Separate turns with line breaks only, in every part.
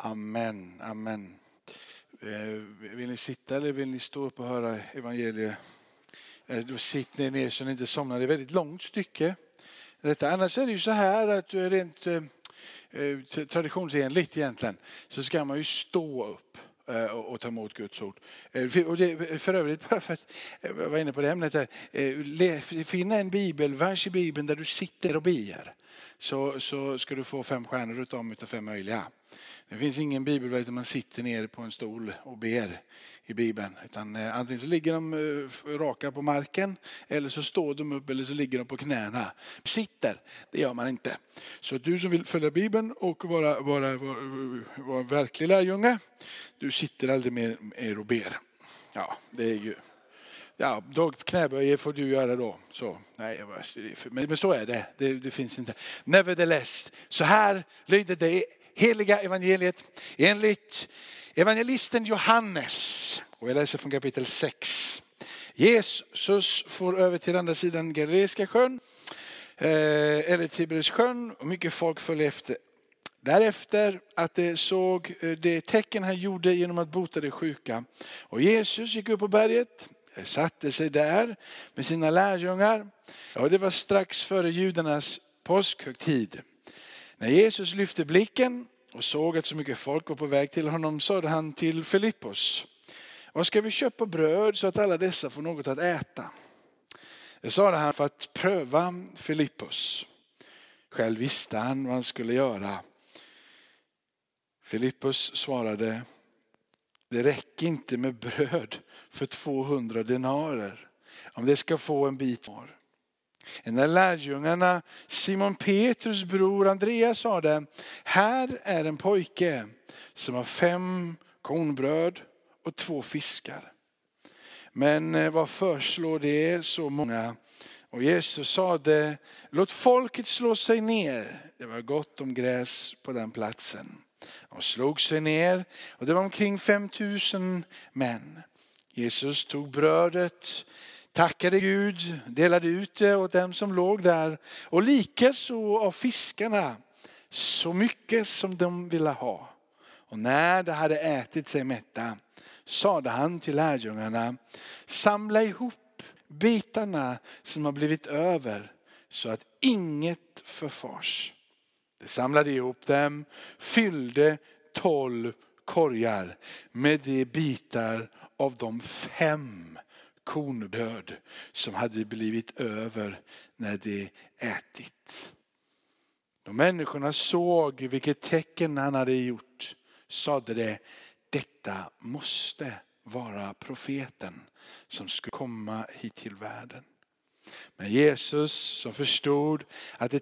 Amen, amen. Eh, vill ni sitta eller vill ni stå upp och höra evangeliet? Eh, då sitter ni ner så ni inte somnar. Det är ett väldigt långt stycke. Detta. Annars är det ju så här att eh, rent traditionsenligt egentligen så ska man ju stå upp och ta emot Guds ord. För- Och det, för övrigt, bara för att jag var inne på det ämnet, här. finna en bibelvers i Bibeln där du sitter och ber så, så ska du få fem stjärnor utav dem utav fem möjliga. Det finns ingen bibelvers där man sitter ner på en stol och ber i Bibeln. Utan eh, antingen så ligger de eh, raka på marken eller så står de upp eller så ligger de på knäna. Sitter, det gör man inte. Så du som vill följa Bibeln och vara, vara, vara, vara en verklig lärjunge, du sitter aldrig mer mer och ber. Ja, det är ju... Ja, då knäböjer får du göra då. Så, nej, men, men så är det. det. Det finns inte. Nevertheless, så här lyder det heliga evangeliet enligt evangelisten Johannes. Och jag läser från kapitel 6. Jesus får över till andra sidan Galileiska sjön, eh, eller Tiberius sjön och mycket folk följer efter. Därefter att de såg eh, det tecken han gjorde genom att bota de sjuka. Och Jesus gick upp på berget, Eh, satte sig där med sina lärjungar. Ja, det var strax före judarnas påskhögtid. När Jesus lyfte blicken och såg att så mycket folk var på väg till honom sade han till Filippos. Vad ska vi köpa bröd så att alla dessa får något att äta? Det sade han för att pröva Filippos. Själv visste han vad han skulle göra. Filippos svarade, det räcker inte med bröd för 200 denarer om det ska få en bit var. En av lärjungarna, Simon Petrus bror Andreas sade, här är en pojke som har fem kornbröd och två fiskar. Men eh, vad förslår det så många? Och Jesus sade, låt folket slå sig ner. Det var gott om gräs på den platsen. De slog sig ner och det var omkring 5000 män. Jesus tog brödet, tackade Gud, delade ut det åt dem som låg där och likaså av fiskarna så mycket som de ville ha. Och när de hade ätit sig mätta sade han till lärjungarna, samla ihop bitarna som har blivit över så att inget förfars. De samlade ihop dem, fyllde tolv korgar med de bitar av de fem kornbröd som hade blivit över när de ätit. Då människorna såg vilket tecken han hade gjort sade de, detta måste vara profeten som skulle komma hit till världen. Men Jesus som förstod att de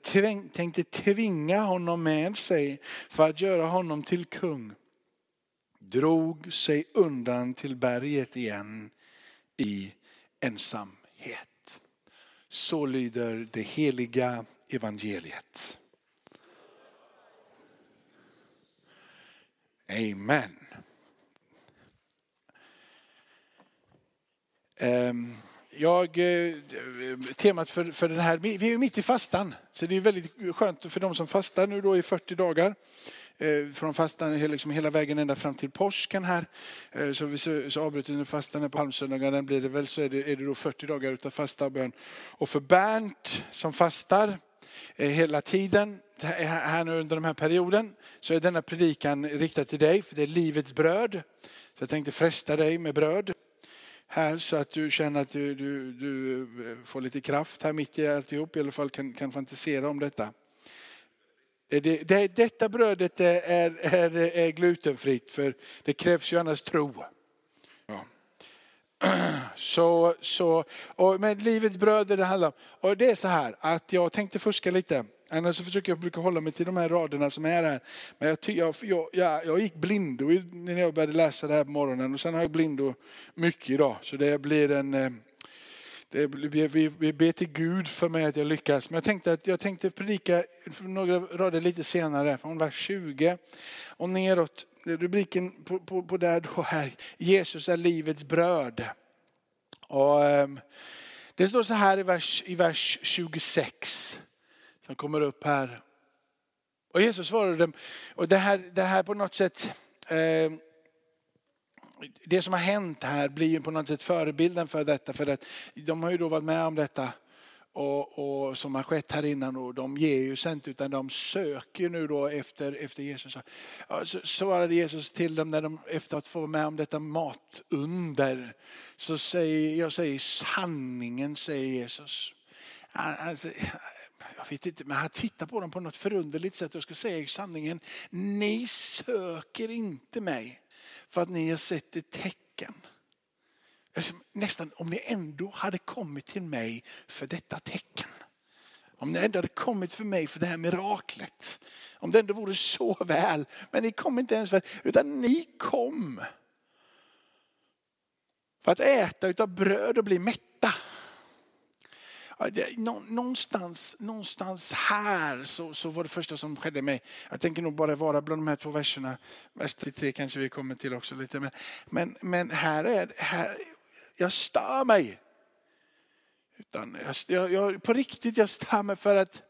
tänkte tvinga honom med sig för att göra honom till kung drog sig undan till berget igen i ensamhet. Så lyder det heliga evangeliet. Amen. Um. Jag, eh, temat för, för den här, vi är ju mitt i fastan, så det är väldigt skönt för de som fastar nu då i 40 dagar. Eh, från fastan hela- liksom hela vägen ända fram till påsken här. Eh, så vi så, så avbryter vi fastan här på halmsöndagen, blir det väl så är det, är det då 40 dagar utav fasta och bön. Och för Bernt som fastar hela tiden här nu under den här perioden så är denna predikan riktad till dig, för det är livets bröd. Så jag tänkte fresta dig med bröd här så att du känner att du, du, du eh, får lite kraft här mitt i alltihop, i alla fall kan, kan fantisera om detta. Eh, det, det, detta brödet eh, är, är, är glutenfritt för det krävs ju annars tro. Ja. Så, så, och med livets bröd det handlar om. Och det är så här att jag tänkte fuska lite. Annars så försöker jag brukar hålla mig till de här raderna som är här. Men jag, jag, jag, jag, gick blindo när jag började läsa det här på morgonen och sen har jag blindo mycket idag. Så det blir en... Eh, det, blir- vi, vi ber till Gud för mig att jag lyckas. Men jag tänkte att jag tänkte predika några rader lite senare, från vers 20 och neråt. Rubriken på, på, på där då här, Jesus är livets bröd. Och, ehm, det står så här i vers, i vers 26, som kommer upp här. Och Jesus svarade dem, och det här, det här på något sätt, eh, det som har hänt här blir ju på något sätt förebilden för detta. För att de har ju då varit med om detta och, och, som har skett här innan och de ger ju sig inte utan de söker nu då efter, efter Jesus. Så svarade Jesus till dem när de efter att få vara med om detta matunder. Så säger jag säger sanningen säger Jesus. Alltså, jag vet inte, men han tittar på dem på något förunderligt sätt och ska säga sanningen. Ni söker inte mig för att ni har sett ett tecken. Alltså, nästan om ni ändå hade kommit till mig för detta tecken. Om ni ändå hade kommit för mig för det här miraklet. Om det ändå vore så väl. Men ni kom inte ens för utan ni kom för att äta utav bröd och bli mätta. Någonstans, någonstans här så, så var det första som skedde mig. Jag tänker nog bara vara bland de här två verserna. Vers 33 kanske vi kommer till också lite. Men, men, men här är här, jag stör mig. Utan jag, jag, på riktigt, jag stör mig för att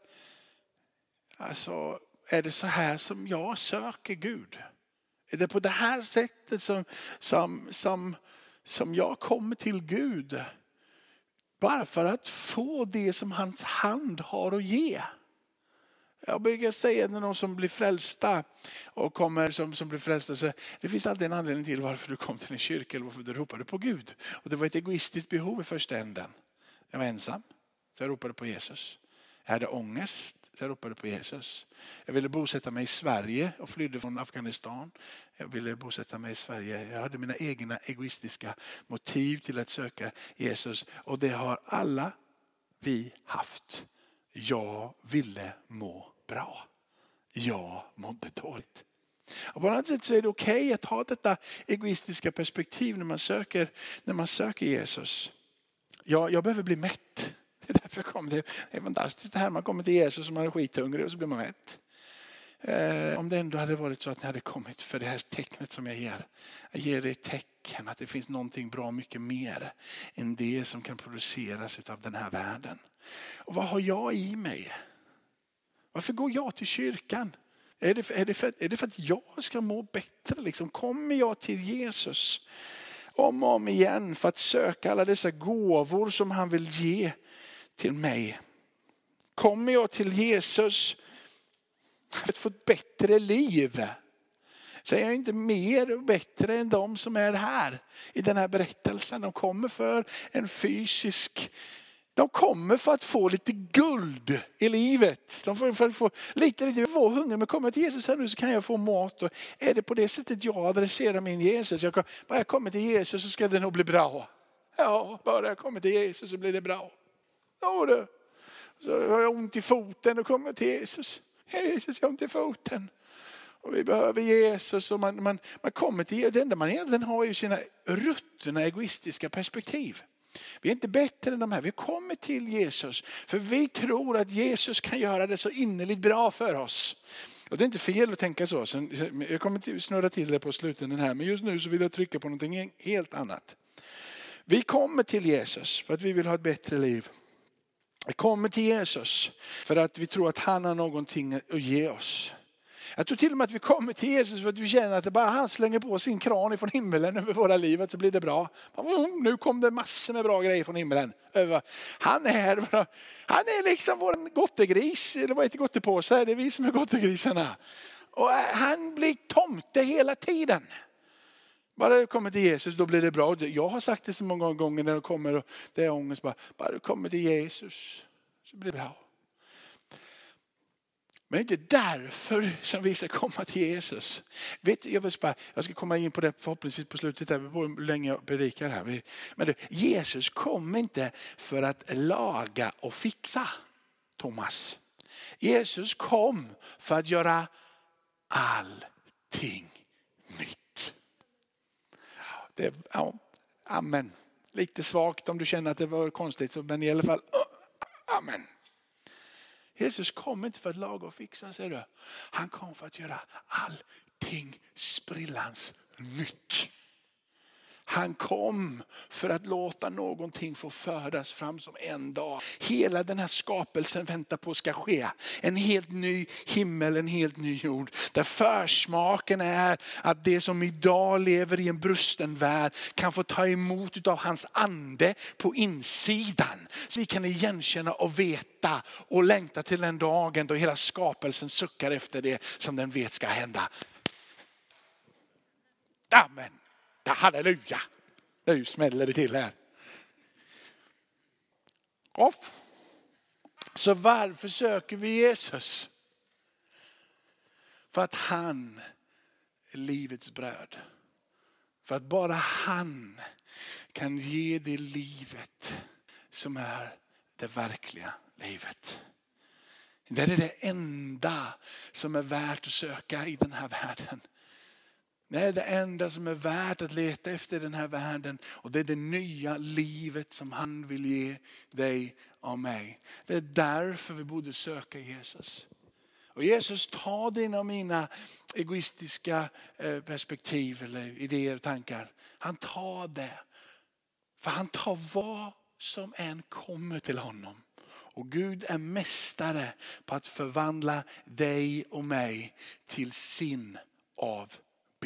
alltså, är det så här som jag söker Gud? Är det på det här sättet som, som, som, som jag kommer till Gud? Bara för att få det som hans hand har att ge. Jag brukar säga när någon som blir frälsta och kommer som, som blir frälsta så det finns alltid en anledning till varför du kom till en kyrka eller varför du ropade på Gud. Och det var ett egoistiskt behov i första änden. Jag var ensam, så jag ropade på Jesus. Jag hade ångest, jag ropade på Jesus. Jag ville bosätta mig i Sverige och flydde från Afghanistan. Jag ville bosätta mig i Sverige. Jag hade mina egna egoistiska motiv till att söka Jesus. Och det har alla vi haft. Jag ville må bra. Jag mådde dåligt. Och på något sätt så är det okej okay att ha detta egoistiska perspektiv när man söker, när man söker Jesus. Jag, jag behöver bli mätt. Det är därför jag kom. Det är fantastiskt det här man kommer till Jesus och man är skithungrig och så blir man mätt. Eh, om det ändå hade varit så att ni hade kommit för det här tecknet som jag ger. Jag ger dig ett tecken att det finns någonting bra mycket mer än det som kan produceras av den här världen. Och vad har jag i mig? Varför går jag till kyrkan? Är det, är det, för, är det för att jag ska må bättre? Liksom? Kommer jag till Jesus om och om igen för att söka alla dessa gåvor som han vill ge till mig? Kommer jag till Jesus för att få ett bättre liv? Så är jag inte mer och bättre än de som är här i den här berättelsen. De kommer för en fysisk de kommer för att få lite guld i livet. De får för att få lite, lite få hunger. Men kommer jag till Jesus här nu så kan jag få mat. Och är det på det sättet jag adresserar min Jesus? Jag, bara jag kommer till Jesus så ska det nog bli bra. Ja, bara jag kommer till Jesus så blir det bra. Ja du. Så har jag ont i foten och kommer till Jesus. Jesus, jag har ont i foten. Och vi behöver Jesus. Och man, man, man kommer till Det enda man egentligen har är sina ruttna egoistiska perspektiv. Vi är inte bättre än de här. Vi kommer till Jesus för vi tror att Jesus kan göra det så innerligt bra för oss. Och det är inte fel att tänka så. Jag kommer snurra till det på slutändan här. Men just nu så vill jag trycka på någonting helt annat. Vi kommer till Jesus för att vi vill ha ett bättre liv. Vi kommer till Jesus för att vi tror att han har någonting att ge oss. Jag tror till och med att vi kommer till Jesus för att vi känner att det bara han slänger på sin kran ifrån himmelen över våra liv, att så blir det bra. Oh, nu kom det massor med bra grejer från himmelen. Han är, han är liksom vår gottegris, eller vad heter gottepåse? Det är vi som är gottegrisarna. Och eh, han blir tomte hela tiden. Bara du kommer till Jesus då blir det bra. Jag har sagt det så många gånger när de kommer och det är ångest. Bara, bara du kommer till Jesus så blir det bra. Men det är inte därför som vi ska komma till Jesus. Vet, jag, vill bara, jag ska komma in på det förhoppningsvis på slutet, där, hur länge jag predikar här. Men du, Jesus kom inte för att laga och fixa, Thomas. Jesus kom för att göra allting. Det, ja, amen. Lite svagt om du känner att det var konstigt, men i alla fall, amen. Jesus kom inte för att laga och fixa, ser du. Han kom för att göra allting sprillans nytt. Han kom för att låta någonting få födas fram som en dag. Hela den här skapelsen väntar på ska ske. En helt ny himmel, en helt ny jord. Där försmaken är att det som idag lever i en brusten värld kan få ta emot av hans ande på insidan. Så vi kan igenkänna och veta och längta till den dagen då hela skapelsen suckar efter det som den vet ska hända. Amen. Halleluja. Nu smäller det till här. Off. Så varför söker vi Jesus? För att han är livets bröd. För att bara han kan ge det livet som är det verkliga livet. Det är det enda som är värt att söka i den här världen. Det är det enda som är värt att leta efter i den här världen. Och det är det nya livet som han vill ge dig och mig. Det är därför vi borde söka Jesus. Och Jesus tar dina och mina egoistiska eh, perspektiv eller idéer och tankar. Han tar det. För han tar vad som än kommer till honom. Och Gud är mästare på att förvandla dig och mig till sin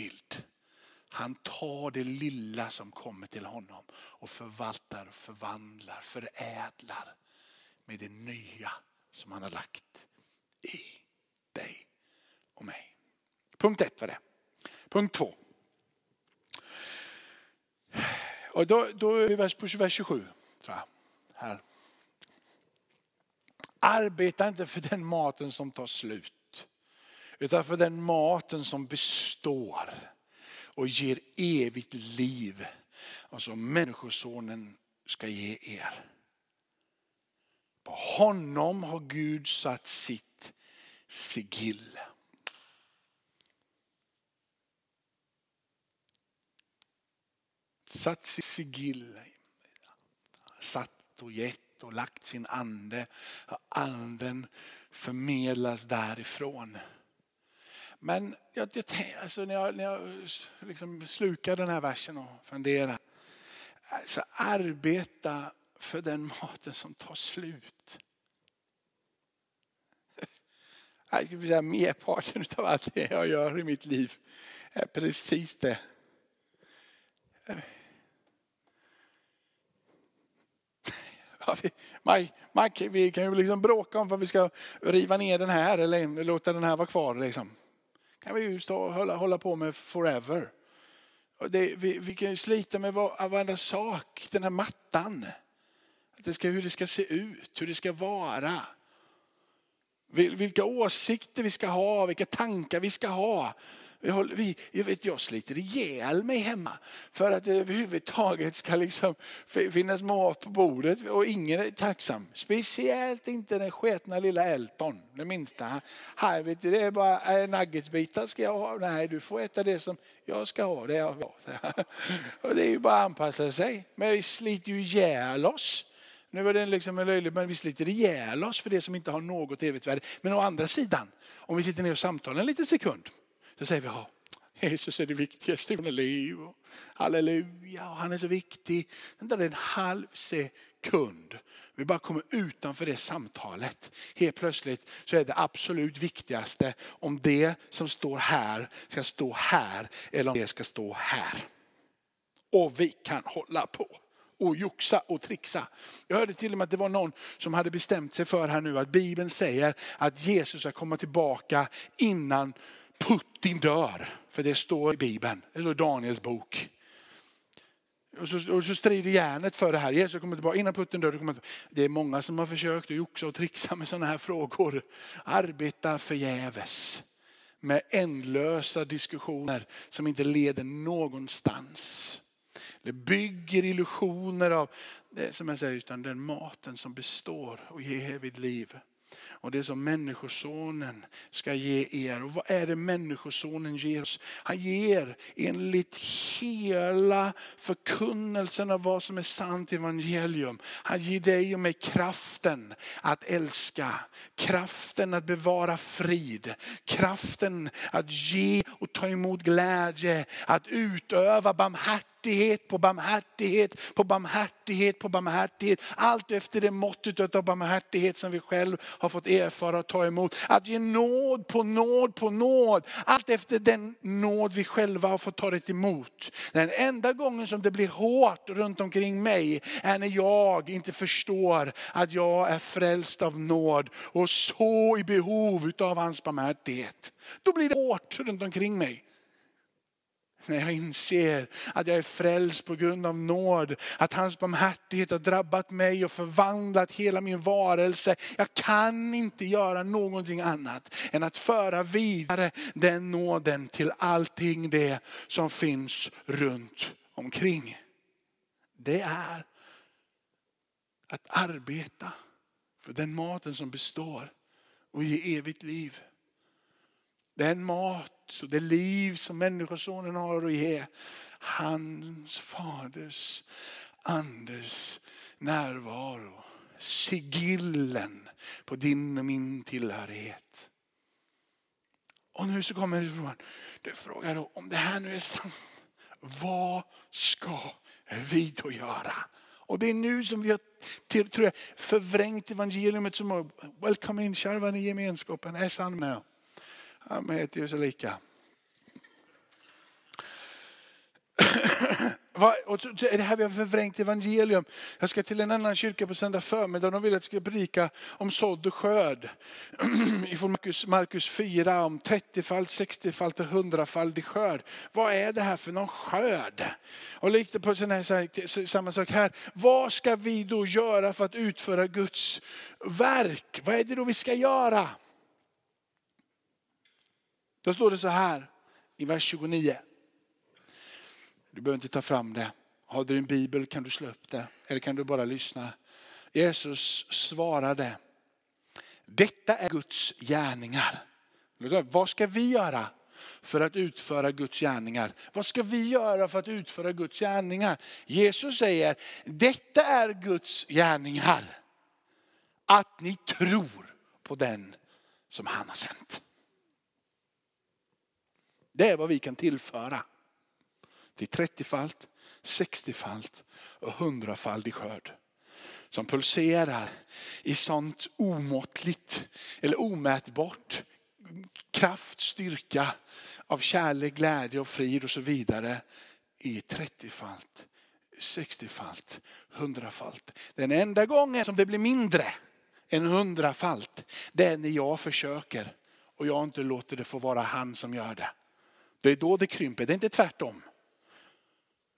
bild. Han tar det lilla som kommer till honom och förvaltar, förvandlar, förädlar med det nya som han har lagt i dig och mig. Punkt ett var det. Punkt två. Och då, då är vi på vers 27. Tror jag, här. Arbeta inte för den maten som tar slut. Utan för den maten som består och ger evigt liv. Och som människosonen ska ge er. På honom har Gud satt sitt sigill. Satt sitt sigill. Satt och gett och lagt sin ande. Anden förmedlas därifrån. Men jag, jag, alltså när jag, när jag liksom slukar den här versen och funderar. Alltså arbeta för den maten som tar slut. Jag skulle säga merparten av allt det jag gör i mitt liv är precis det. man, man, vi kan ju liksom bråka om vad vi ska riva ner den här eller låta den här vara kvar. Liksom kan vi ju stå och hålla, hålla på med forever. Det, vi, vi, kan ju slita med varenda sak, den här mattan. Det ska, hur det ska se ut, hur det ska vara. Vilka åsikter vi ska ha, vilka tankar vi ska ha. Vi, jag, vet, jag sliter ihjäl mig hemma för att det överhuvudtaget ska liksom finnas mat på bordet och ingen är tacksam. Speciellt inte den sketna lilla Elton, den minsta. Här vet du, det är bara eh, nuggetsbitar ska jag ha. Nej, du får äta det som jag ska ha. Det, jag och det är ju bara att anpassa sig. Men vi sliter ju ihjäl oss. Nu var det liksom en löjlig, men vi sliter ihjäl oss för det som inte har något evigt värde. Men å andra sidan, om vi sitter ner och samtalar en liten sekund då säger vi, ja, Jesus är det viktigaste i våra liv. Halleluja, och han är så viktig. Sen där är en halv sekund. Vi bara kommer utanför det samtalet. Helt plötsligt så är det absolut viktigaste om det som står här ska stå här eller om det ska stå här. Och vi kan hålla på och joxa och trixa. Jag hörde till och med att det var någon som hade bestämt sig för här nu att Bibeln säger att Jesus ska komma tillbaka innan Putin dör. För det står i Bibeln, det står i Daniels bok. Och så, och så strider järnet för det här. Jesus kommer tillbaka innan Putin dör. Kommer det är många som har försökt att joxa och trixa med sådana här frågor. Arbeta förgäves med ändlösa diskussioner som inte leder någonstans. Det bygger illusioner av det som jag säger, utan den maten som består och ger evigt liv och det som människosonen ska ge er. Och vad är det människosonen ger oss? Han ger enligt hela förkunnelsen av vad som är sant evangelium. Han ger dig och mig kraften att älska, kraften att bevara frid, kraften att ge och ta emot glädje, att utöva barmhärtighet barmhärtighet på barmhärtighet på barmhärtighet på barmhärtighet. Allt efter det måttet av barmhärtighet som vi själv har fått erfara och ta emot. Att ge nåd på nåd på nåd. Allt efter den nåd vi själva har fått ta emot. Den enda gången som det blir hårt runt omkring mig är när jag inte förstår att jag är frälst av nåd och så i behov av hans barmhärtighet. Då blir det hårt runt omkring mig. När jag inser att jag är frälst på grund av nåd. Att hans barmhärtighet har drabbat mig och förvandlat hela min varelse. Jag kan inte göra någonting annat än att föra vidare den nåden till allting det som finns runt omkring. Det är att arbeta för den maten som består och ger evigt liv. Den mat och det liv som Människosonen har att ge. Hans faders andes närvaro. Sigillen på din och min tillhörighet. Och nu så kommer frågan. Du frågar då om det här nu är sant. Vad ska vi då göra? Och det är nu som vi har till, tror jag, förvrängt evangeliet. Som, Welcome in, kärvan i gemenskapen. Är sann med. Han heter ju så lika. Och det här vi har förvrängt evangelium. Jag ska till en annan kyrka på söndag förmiddag. De vill att jag ska predika om sådd och skörd. Ifrån Markus, Markus 4 om 30-falt, 60-falt och 100-faldig skörd. Vad är det här för någon skörd? Och lite på sån här, samma sak här. Vad ska vi då göra för att utföra Guds verk? Vad är det då vi ska göra? Då står det så här i vers 29. Du behöver inte ta fram det. Har du en bibel kan du slå upp det. Eller kan du bara lyssna. Jesus svarade. Detta är Guds gärningar. Vad ska vi göra för att utföra Guds gärningar? Vad ska vi göra för att utföra Guds gärningar? Jesus säger, detta är Guds gärningar. Att ni tror på den som han har sänt. Det är vad vi kan tillföra till 30-falt, 60-falt och 100-faldig skörd. Som pulserar i sånt omåttligt eller omätbart kraft, styrka av kärlek, glädje och frid och så vidare i 30-falt, 60-falt, 100-falt. Den enda gången som det blir mindre än 100-falt, det är när jag försöker och jag inte låter det få vara han som gör det. Det är då det krymper, det är inte tvärtom.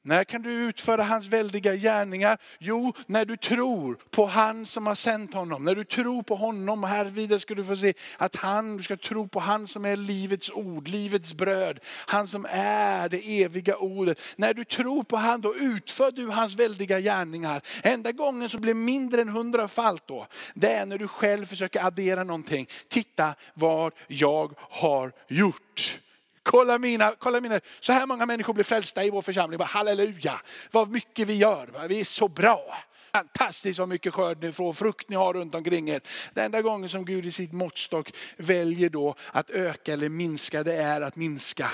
När kan du utföra hans väldiga gärningar? Jo, när du tror på han som har sänt honom. När du tror på honom, och här vidare ska du få se att han, du ska tro på han som är livets ord, livets bröd. Han som är det eviga ordet. När du tror på han, då utför du hans väldiga gärningar. Enda gången som blir mindre än hundrafalt då, det är när du själv försöker addera någonting. Titta vad jag har gjort. Kolla mina, kolla mina, så här många människor blir frälsta i vår församling. Bara, halleluja, vad mycket vi gör. Vi är så bra. Fantastiskt vad mycket skörd ni får, frukt ni har runt omkring er. Den enda gången som Gud i sitt måttstock väljer då att öka eller minska, det är att minska.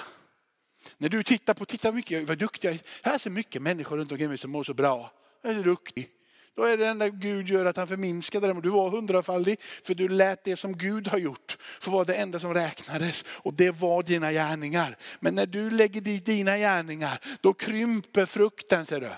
När du tittar på, titta mycket, vad duktiga, här är så mycket människor runt omkring mig som mår så bra. Jag är så duktig. Då är det enda Gud gör att han förminskade dem. Du var hundrafaldig för du lät det som Gud har gjort få vara det enda som räknades. Och det var dina gärningar. Men när du lägger dit dina gärningar, då krymper frukten ser du.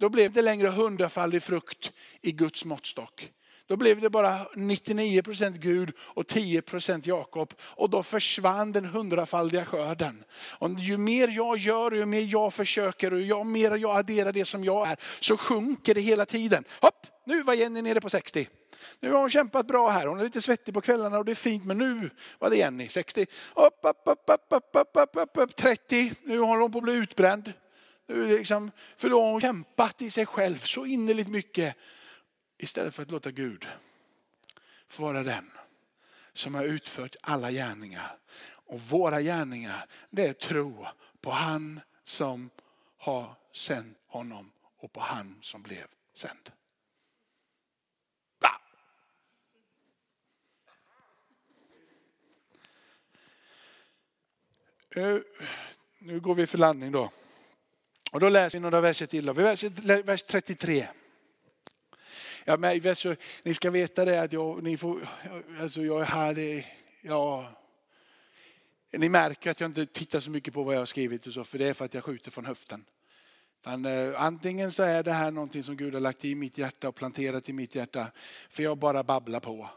Då blev det längre hundrafaldig frukt i Guds måttstock. Då blev det bara 99 procent Gud och 10 procent Jakob. Och då försvann den hundrafaldiga skörden. Och ju mer jag gör, ju mer jag försöker och ju mer jag adderar det som jag är, så sjunker det hela tiden. Hopp, nu var Jenny nere på 60. Nu har hon kämpat bra här. Hon är lite svettig på kvällarna och det är fint. Men nu var det Jenny, 60. Upp, upp, upp, upp, upp, upp, upp, upp, 30. Nu håller hon på att bli utbränd. Nu liksom, för då har hon kämpat i sig själv så innerligt mycket istället för att låta Gud få vara den som har utfört alla gärningar. Och våra gärningar, det är tro på han som har sänt honom och på han som blev sänd. Bra. Nu går vi för landning då. Och då läser vi några verser till. Vers 33. Ja, men, alltså, ni ska veta det att jag, ni får, alltså, jag är här, ja, ni märker att jag inte tittar så mycket på vad jag har skrivit och så, för det är för att jag skjuter från höften. Utan, eh, antingen så är det här någonting som Gud har lagt i mitt hjärta och planterat i mitt hjärta, för jag bara babblar på.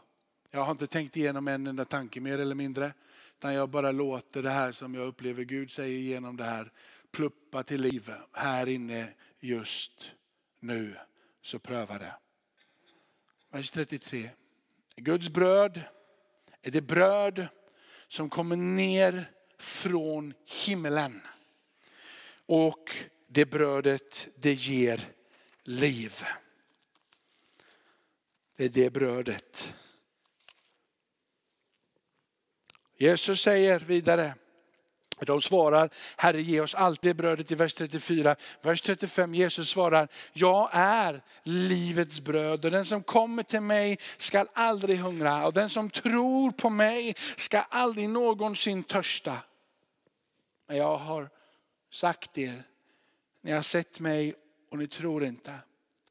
Jag har inte tänkt igenom en enda tanke mer eller mindre, utan jag bara låter det här som jag upplever Gud säger genom det här pluppa till liv här inne just nu. Så pröva det. Vers 33. Guds bröd är det bröd som kommer ner från himlen. Och det brödet det ger liv. Det är det brödet. Jesus säger vidare, de svarar, Herre ge oss allt det brödet i vers 34. Vers 35, Jesus svarar, jag är livets bröd och den som kommer till mig ska aldrig hungra och den som tror på mig ska aldrig någonsin törsta. Men jag har sagt er, ni har sett mig och ni tror inte.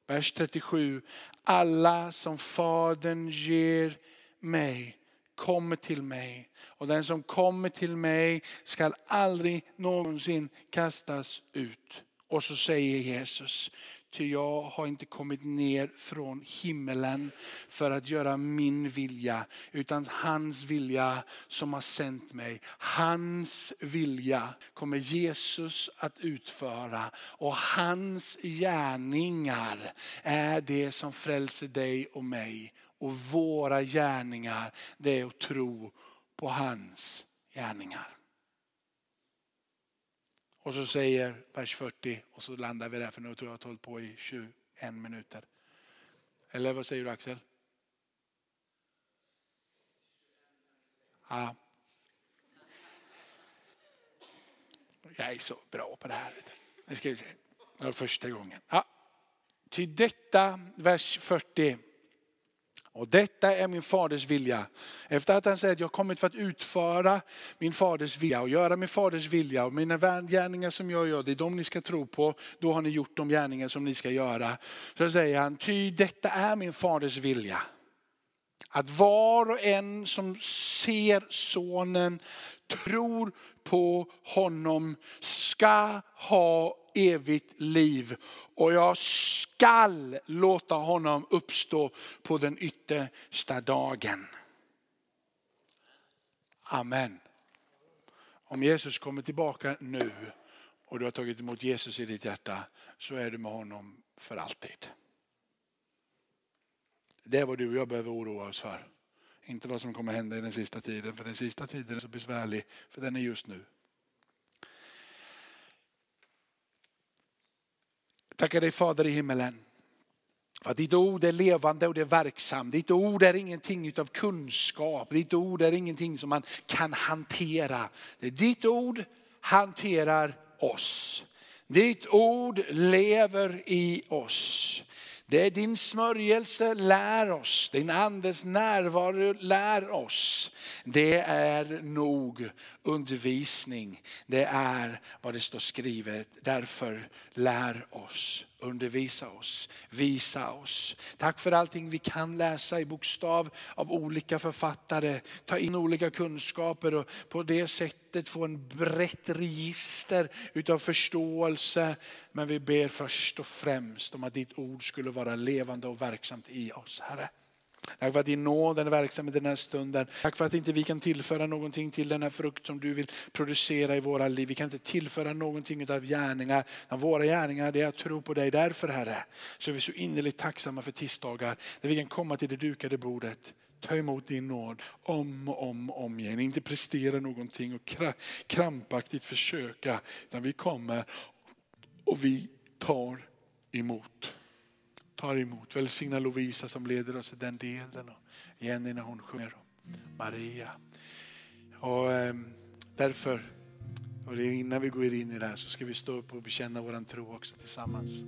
Vers 37, alla som Fadern ger mig kommer till mig. Och den som kommer till mig skall aldrig någonsin kastas ut. Och så säger Jesus, ty jag har inte kommit ner från himmelen för att göra min vilja, utan hans vilja som har sänt mig. Hans vilja kommer Jesus att utföra och hans gärningar är det som frälser dig och mig. Och våra gärningar, det är att tro på hans gärningar. Och så säger vers 40 och så landar vi där för nu tror jag att jag har hållit på i 21 minuter. Eller vad säger du Axel? Ja. Jag är så bra på det här. Nu ska vi se. Det var första gången. Ja. Till detta, vers 40. Och detta är min faders vilja. Efter att han säger att jag har kommit för att utföra min faders vilja och göra min faders vilja. Och mina gärningar som jag gör, det är de ni ska tro på. Då har ni gjort de gärningar som ni ska göra. Så säger han, ty detta är min faders vilja. Att var och en som ser sonen, tror på honom, ska ha evigt liv. Och jag skall låta honom uppstå på den yttersta dagen. Amen. Om Jesus kommer tillbaka nu och du har tagit emot Jesus i ditt hjärta så är du med honom för alltid. Det är vad du och jag behöver oroa oss för. Inte vad som kommer hända i den sista tiden, för den sista tiden är så besvärlig, för den är just nu. Tackar dig Fader i himmelen. För att ditt ord är levande och det är verksamt. Ditt ord är ingenting av kunskap. Ditt ord är ingenting som man kan hantera. Det är ditt ord hanterar oss. Ditt ord lever i oss. Det är din smörjelse lär oss, din andes närvaro lär oss. Det är nog undervisning. Det är vad det står skrivet. Därför lär oss, undervisa oss, visa oss. Tack för allting vi kan läsa i bokstav av olika författare. Ta in olika kunskaper och på det sättet få en brett register utav förståelse. Men vi ber först och främst om att ditt ord skulle vara levande och verksamt i oss Herre. Tack för att din nåd är verksam i den här stunden. Tack för att inte vi kan tillföra någonting till den här frukt som du vill producera i våra liv. Vi kan inte tillföra någonting av gärningar. Våra gärningar det är att tro på dig. Därför Herre så är vi så innerligt tacksamma för tisdagar där vi kan komma till det dukade bordet. Ta emot din nåd om och om och om igen. Inte prestera någonting och krampaktigt försöka. Utan vi kommer och vi tar emot tar emot. Välsigna Lovisa som leder oss i den delen och Jenny när hon sjunger. Maria. Och eh, därför, och innan vi går in i det här så ska vi stå upp och bekänna våran tro också tillsammans.